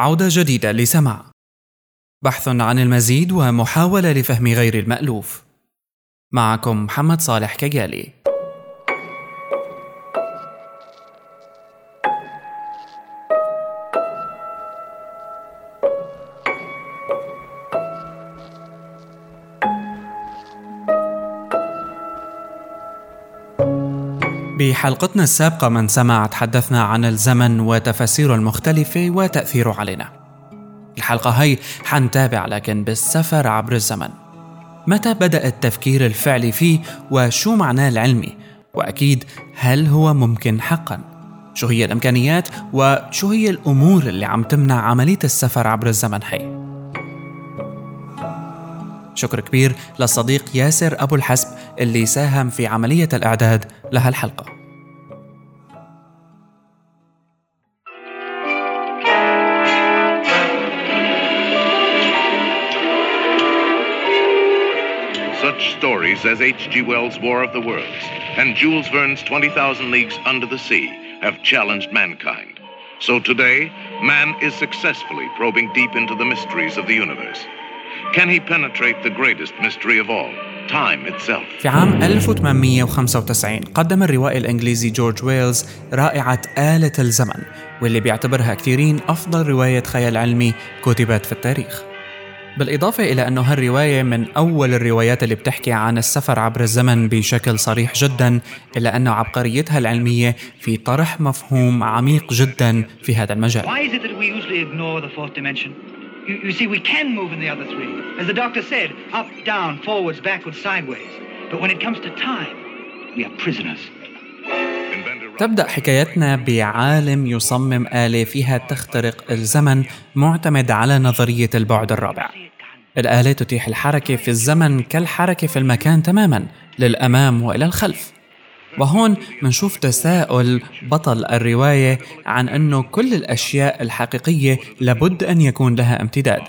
عودة جديدة لسمع بحث عن المزيد ومحاولة لفهم غير المألوف. معكم محمد صالح كجالي. بحلقتنا السابقة من سمع تحدثنا عن الزمن وتفاسيره المختلفة وتأثيره علينا. الحلقة هي حنتابع لكن بالسفر عبر الزمن. متى بدأ التفكير الفعلي فيه وشو معناه العلمي؟ وأكيد هل هو ممكن حقا؟ شو هي الإمكانيات وشو هي الأمور اللي عم تمنع عملية السفر عبر الزمن هي شكر كبير للصديق ياسر أبو الحسب اللي ساهم في عملية الإعداد لهالحلقة Such stories as H.G. Wells' War of the Worlds and Jules Verne's 20,000 Leagues Under the Sea have challenged mankind. So today, man is successfully probing deep into the mysteries of the universe. Can he penetrate the greatest mystery of all, time itself? في عام 1895 قدم الروائي الإنجليزي جورج ويلز رائعة آلة الزمن واللي بيعتبرها كثيرين أفضل رواية خيال علمي كتبت في التاريخ. بالإضافة إلى أنه هالرواية من أول الروايات اللي بتحكي عن السفر عبر الزمن بشكل صريح جدا إلا أنه عبقريتها العلمية في طرح مفهوم عميق جدا في هذا المجال. Why is it that we usually ignore the fourth dimension? You, you see, we can move in the other three. As the doctor said, up, down, forwards, backwards, sideways. But when it comes to time, we are prisoners. تبدأ حكايتنا بعالم يصمم آلة فيها تخترق الزمن معتمد على نظرية البعد الرابع الآلة تتيح الحركة في الزمن كالحركة في المكان تماما للأمام وإلى الخلف وهون منشوف تساؤل بطل الرواية عن أنه كل الأشياء الحقيقية لابد أن يكون لها امتداد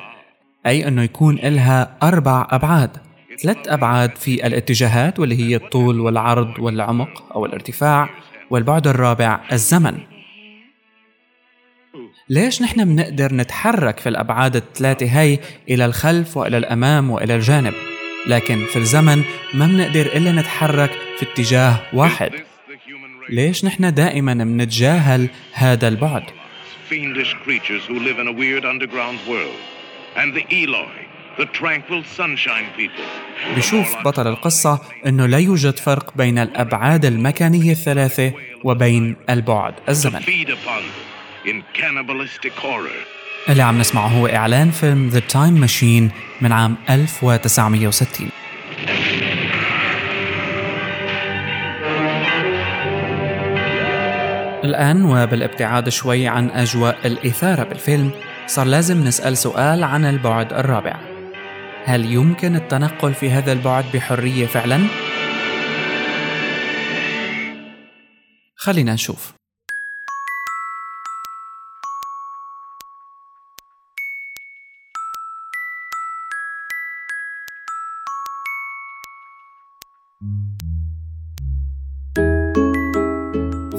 أي أنه يكون لها أربع أبعاد. ثلاث أبعاد في الاتجاهات واللي هي الطول والعرض والعمق أو الارتفاع والبعد الرابع الزمن. ليش نحن بنقدر نتحرك في الأبعاد الثلاثة هي إلى الخلف وإلى الأمام وإلى الجانب؟ لكن في الزمن ما بنقدر إلا نتحرك في اتجاه واحد. ليش نحن دائما بنتجاهل هذا البعد؟ بشوف بطل القصة أنه لا يوجد فرق بين الأبعاد المكانية الثلاثة وبين البعد الزمن اللي عم نسمعه هو إعلان فيلم The Time Machine من عام 1960 الآن وبالابتعاد شوي عن أجواء الإثارة بالفيلم صار لازم نسأل سؤال عن البعد الرابع هل يمكن التنقل في هذا البعد بحرية فعلا؟ خلينا نشوف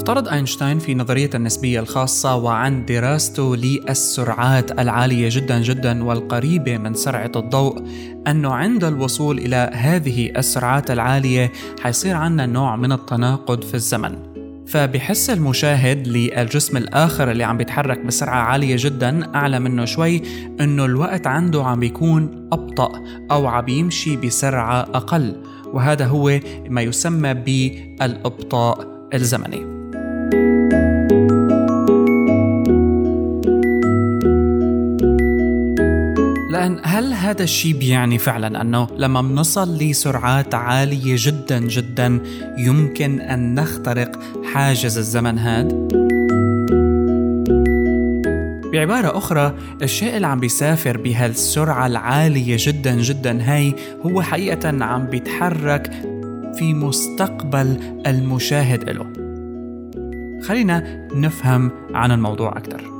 افترض أينشتاين في نظرية النسبية الخاصة وعن دراسته للسرعات العالية جدا جدا والقريبة من سرعة الضوء أنه عند الوصول إلى هذه السرعات العالية حيصير عنا نوع من التناقض في الزمن. فبحس المشاهد للجسم الآخر اللي عم بيتحرك بسرعة عالية جدا أعلى منه شوي إنه الوقت عنده عم بيكون أبطأ أو عم بيمشي بسرعة أقل وهذا هو ما يسمى بالإبطاء الزمني. لأن هل هذا الشيء بيعني فعلا أنه لما بنصل لسرعات عالية جدا جدا يمكن أن نخترق حاجز الزمن هاد؟ بعبارة أخرى الشيء اللي عم بيسافر بهالسرعة العالية جدا جدا هاي هو حقيقة عم بيتحرك في مستقبل المشاهد له خلينا نفهم عن الموضوع أكثر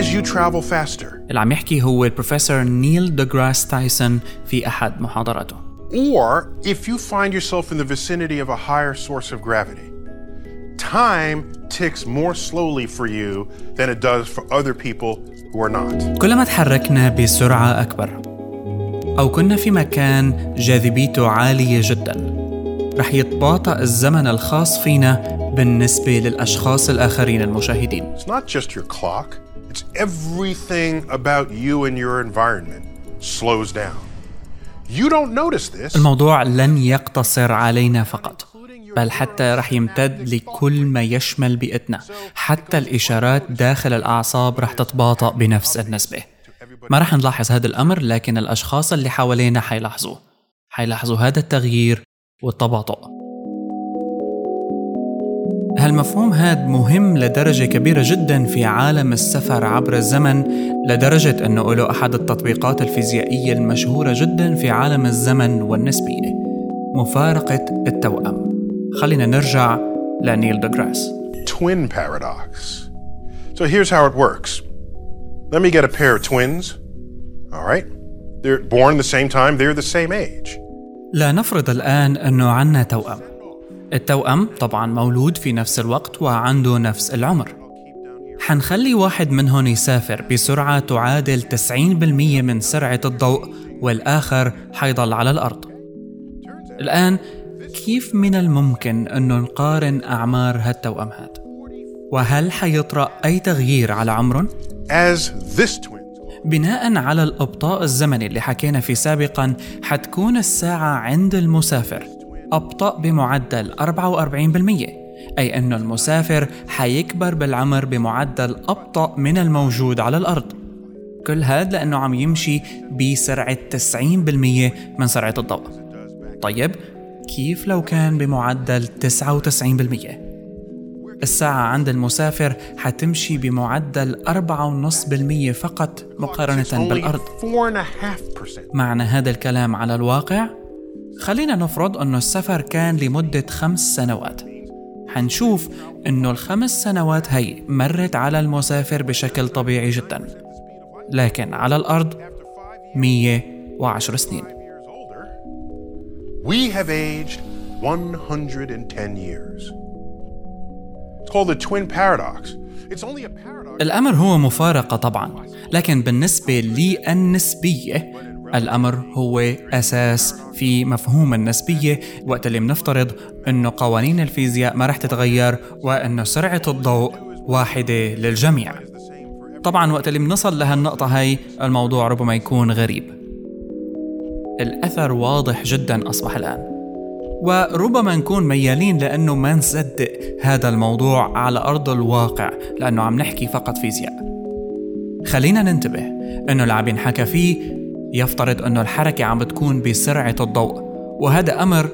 As you travel faster, اللي عم يحكي هو البروفيسور نيل ديغراس تايسون في أحد محاضراته or if you find yourself in the vicinity of a higher source of gravity. Time ticks more slowly for you than it does for other people who are not. كلما تحركنا بسرعة أكبر أو كنا في مكان جاذبيته عالية جدا. رح يتباطأ الزمن الخاص فينا بالنسبة للأشخاص الآخرين المشاهدين. It's not just your clock, it's everything about you and your environment slows down. You don't notice this. الموضوع لن يقتصر علينا فقط بل حتى رح يمتد لكل ما يشمل بيئتنا. حتى الإشارات داخل الأعصاب رح تتباطأ بنفس النسبة. ما رح نلاحظ هذا الأمر لكن الأشخاص اللي حوالينا حيلاحظوه حيلاحظوا هذا التغيير والتباطؤ هالمفهوم هاد مهم لدرجة كبيرة جدا في عالم السفر عبر الزمن لدرجة أنه له أحد التطبيقات الفيزيائية المشهورة جدا في عالم الزمن والنسبية مفارقة التوأم خلينا نرجع لنيل ديغراس Twin paradox. So here's how it works. Let me get a pair of twins. All right. They're born the same time, they're the same age. لا نفرض الآن أنه عنا توأم التوأم طبعا مولود في نفس الوقت وعنده نفس العمر حنخلي واحد منهم يسافر بسرعة تعادل 90% من سرعة الضوء والآخر حيضل على الأرض الآن كيف من الممكن أنه نقارن أعمار هالتوأمات؟ وهل حيطرأ أي تغيير على عمرهم؟ As this twin. بناء على الإبطاء الزمني اللي حكينا فيه سابقا حتكون الساعة عند المسافر. أبطأ بمعدل 44% أي أنه المسافر حيكبر بالعمر بمعدل أبطأ من الموجود على الأرض. كل هذا لأنه عم يمشي بسرعة 90% من سرعة الضوء. طيب كيف لو كان بمعدل 99%؟ الساعة عند المسافر حتمشي بمعدل 4.5% فقط مقارنة بالأرض 4.5%. معنى هذا الكلام على الواقع؟ خلينا نفرض أنه السفر كان لمدة خمس سنوات حنشوف أنه الخمس سنوات هي مرت على المسافر بشكل طبيعي جدا لكن على الأرض 110 سنين we have aged 110 years. الأمر هو مفارقة طبعا لكن بالنسبة للنسبية الأمر هو أساس في مفهوم النسبية. وقت اللي بنفترض أنه قوانين الفيزياء ما رح تتغير وأنه سرعة الضوء واحدة للجميع. طبعا وقت اللي بنصل لهالنقطة هاي الموضوع ربما يكون غريب. الأثر واضح جدا أصبح الآن. وربما نكون ميالين لأنه ما نصدق هذا الموضوع على أرض الواقع لأنه عم نحكي فقط فيزياء. خلينا ننتبه أنه اللي عم ينحكى فيه يفترض أنه الحركة عم بتكون بسرعة الضوء وهذا أمر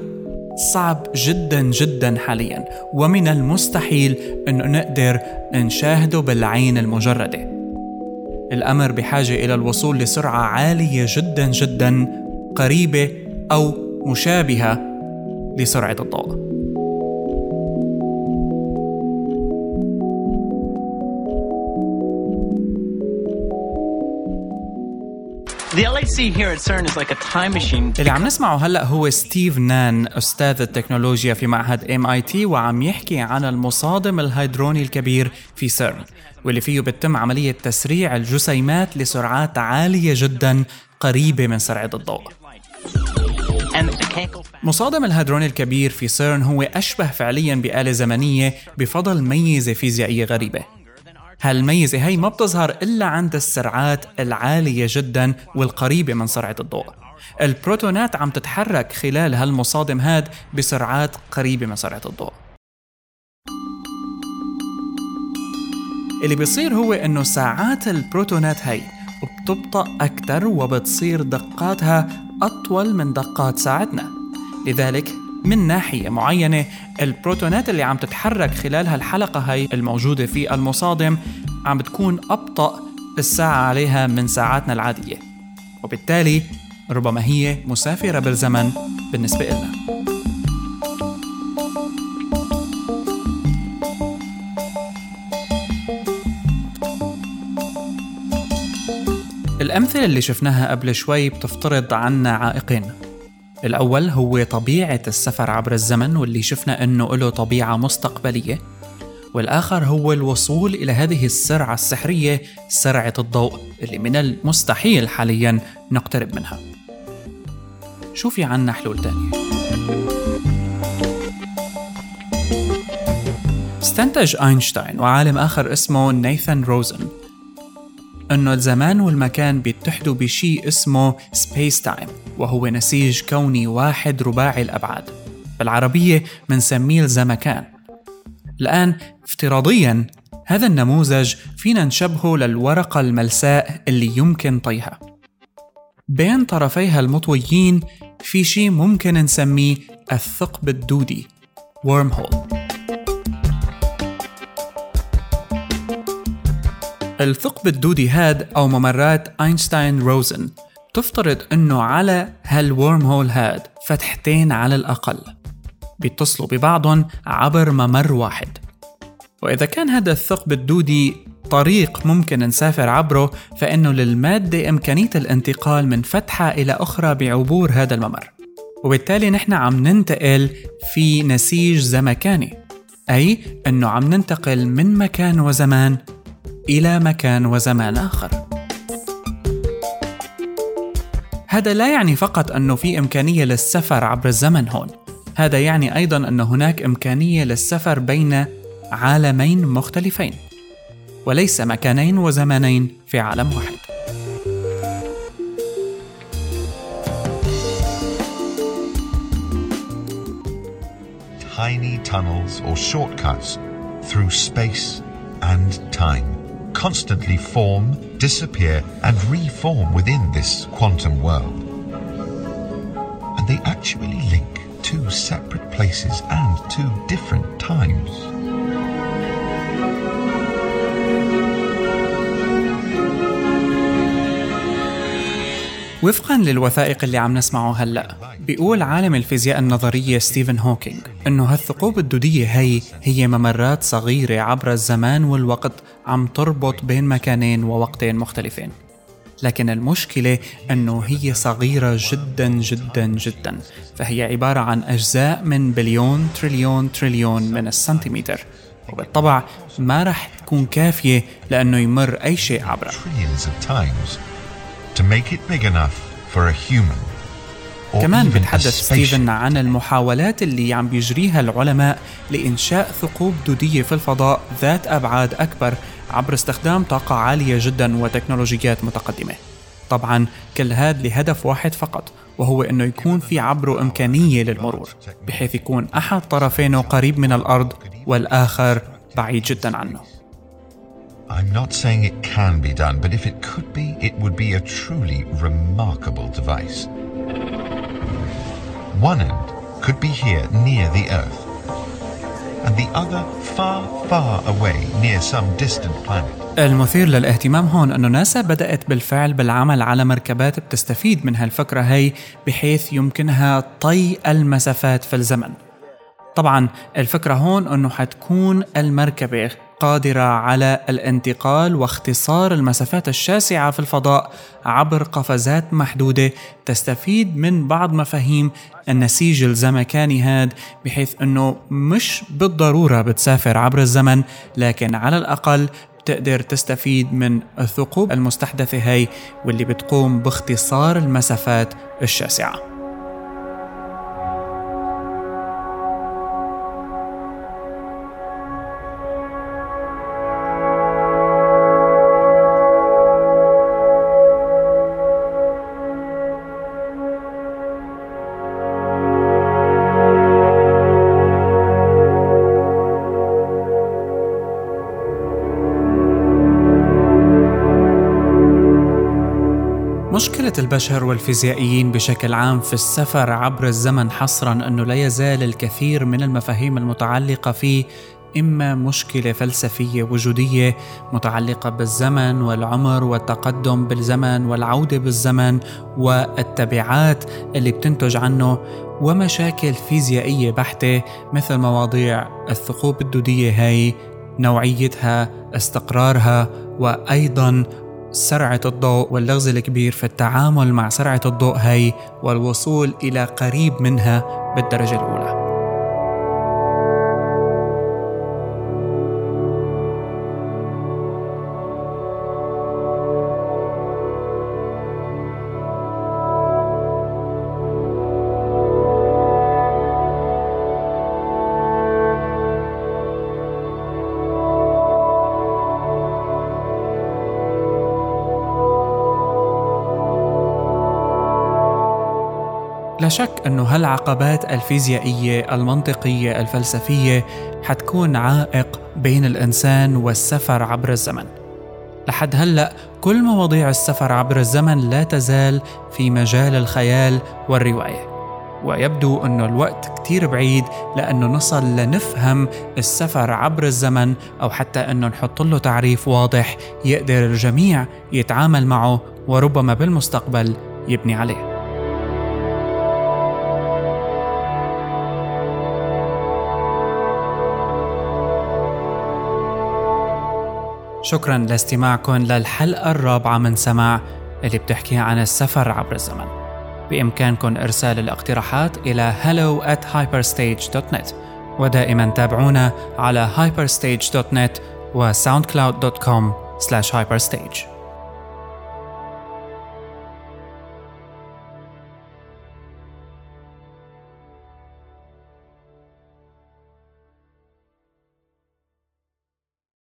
صعب جدا جدا حاليا ومن المستحيل أنه نقدر نشاهده بالعين المجردة. الأمر بحاجة إلى الوصول لسرعة عالية جدا جدا قريبة أو مشابهة لسرعة الضوء. اللي عم نسمعه هلأ هو ستيف نان أستاذ التكنولوجيا في معهد MIT وعم يحكي عن المصادم الهيدروني الكبير في سيرن واللي فيه بتم عملية تسريع الجسيمات لسرعات عالية جدا قريبة من سرعة الضوء مصادم الهيدروني الكبير في سيرن هو أشبه فعليا بآلة زمنية بفضل ميزة فيزيائية غريبة. هالميزة هي ما بتظهر إلا عند السرعات العالية جدا والقريبة من سرعة الضوء. البروتونات عم تتحرك خلال هالمصادم هاد بسرعات قريبة من سرعة الضوء. اللي بيصير هو إنه ساعات البروتونات هي بتبطأ أكثر وبتصير دقاتها أطول من دقات ساعتنا. لذلك من ناحية معينة البروتونات اللي عم تتحرك خلال هالحلقة هي الموجودة في المصادم عم بتكون أبطأ الساعة عليها من ساعاتنا العادية. وبالتالي ربما هي مسافرة بالزمن بالنسبة لنا الأمثلة اللي شفناها قبل شوي بتفترض عنا عائقين. الأول هو طبيعة السفر عبر الزمن واللي شفنا أنه له طبيعة مستقبلية. والآخر هو الوصول إلى هذه السرعة السحرية سرعة الضوء اللي من المستحيل حاليا نقترب منها. شو في عنا حلول تانية؟ استنتج أينشتاين وعالم آخر اسمه نيثان روزن. أنه الزمان والمكان بيتحدوا بشيء اسمه space time وهو نسيج كوني واحد رباعي الأبعاد. بالعربية منسميه الزمكان. الآن افتراضيا هذا النموذج فينا نشبهه للورقة الملساء اللي يمكن طيها. بين طرفيها المطويين في شيء ممكن نسميه الثقب الدودي worm الثقب الدودي هاد أو ممرات أينشتاين روزن. تفترض أنه على هالورم هول هاد فتحتين على الأقل. بيتصلوا ببعضهم عبر ممر واحد. وإذا كان هذا الثقب الدودي طريق ممكن نسافر عبره فإنه للمادة إمكانية الانتقال من فتحة إلى أخرى بعبور هذا الممر. وبالتالي نحن عم ننتقل في نسيج زمكاني. أي أنه عم ننتقل من مكان وزمان إلى مكان وزمان آخر. هذا لا يعني فقط أنه في إمكانية للسفر عبر الزمن هون. هذا يعني أيضا أن هناك إمكانية للسفر بين عالمين مختلفين وليس مكانين وزمانين في عالم واحد. Tiny tunnels or shortcuts through space and time. constantly form, disappear, and reform within this quantum world. And they actually link two separate places and two different times. وفقا للوثائق اللي عم نسمعه هلا بيقول عالم الفيزياء النظرية ستيفن هوكينج انه هالثقوب الدودية هي هي ممرات صغيرة عبر الزمان والوقت عم تربط بين مكانين ووقتين مختلفين. لكن المشكلة أنه هي صغيرة جدا جدا جدا. فهي عبارة عن أجزاء من بليون تريليون تريليون من السنتيمتر. وبالطبع ما رح تكون كافية لأنه يمر أي شيء عبرها كمان بتحدث ستيفن عن المحاولات اللي عم بيجريها العلماء لإنشاء ثقوب دودية في الفضاء ذات أبعاد أكبر عبر استخدام طاقة عالية جدا وتكنولوجيات متقدمة. طبعا كل هذا لهدف واحد فقط وهو إنه يكون في عبره إمكانية للمرور بحيث يكون أحد طرفينه قريب من الأرض والآخر بعيد جدا عنه. I'm not saying it can be done, but if it could be, it would be a truly remarkable device. One end could be here near the Earth, and the other far, far away near some distant planet. المثير للاهتمام هون أنه ناسا بدأت بالفعل بالعمل على مركبات بتستفيد من هالفكرة هي بحيث يمكنها طي المسافات في الزمن طبعا الفكرة هون أنه حتكون المركبة قادرة على الانتقال واختصار المسافات الشاسعة في الفضاء عبر قفزات محدودة تستفيد من بعض مفاهيم النسيج الزمكاني هاد بحيث أنه مش بالضرورة بتسافر عبر الزمن لكن على الأقل تقدر تستفيد من الثقوب المستحدثة هي واللي بتقوم باختصار المسافات الشاسعة. البشر والفيزيائيين بشكل عام في السفر عبر الزمن حصرا أنه لا يزال الكثير من المفاهيم المتعلقة فيه إما مشكلة فلسفية وجودية متعلقة بالزمن والعمر والتقدم بالزمن والعودة بالزمن والتبعات اللي بتنتج عنه ومشاكل فيزيائية بحتة مثل مواضيع الثقوب الدودية هاي نوعيتها استقرارها وأيضا سرعة الضوء واللغز الكبير في التعامل مع سرعة الضوء هي والوصول إلى قريب منها بالدرجة الأولى. لا شك أنه هالعقبات الفيزيائية المنطقية الفلسفية حتكون عائق بين الإنسان والسفر عبر الزمن. لحد هلأ كل مواضيع السفر عبر الزمن لا تزال في مجال الخيال والرواية. ويبدو أنه الوقت كتير بعيد لأنه نصل لنفهم السفر عبر الزمن أو حتى أنه نحط له تعريف واضح يقدر الجميع يتعامل معه وربما بالمستقبل يبني عليه. شكرا لاستماعكم للحلقة الرابعة من سماع اللي بتحكي عن السفر عبر الزمن. بإمكانكم إرسال الاقتراحات إلى hello at hyperstage.net ودائما تابعونا على hyperstage.net و soundcloud.com slash hyperstage.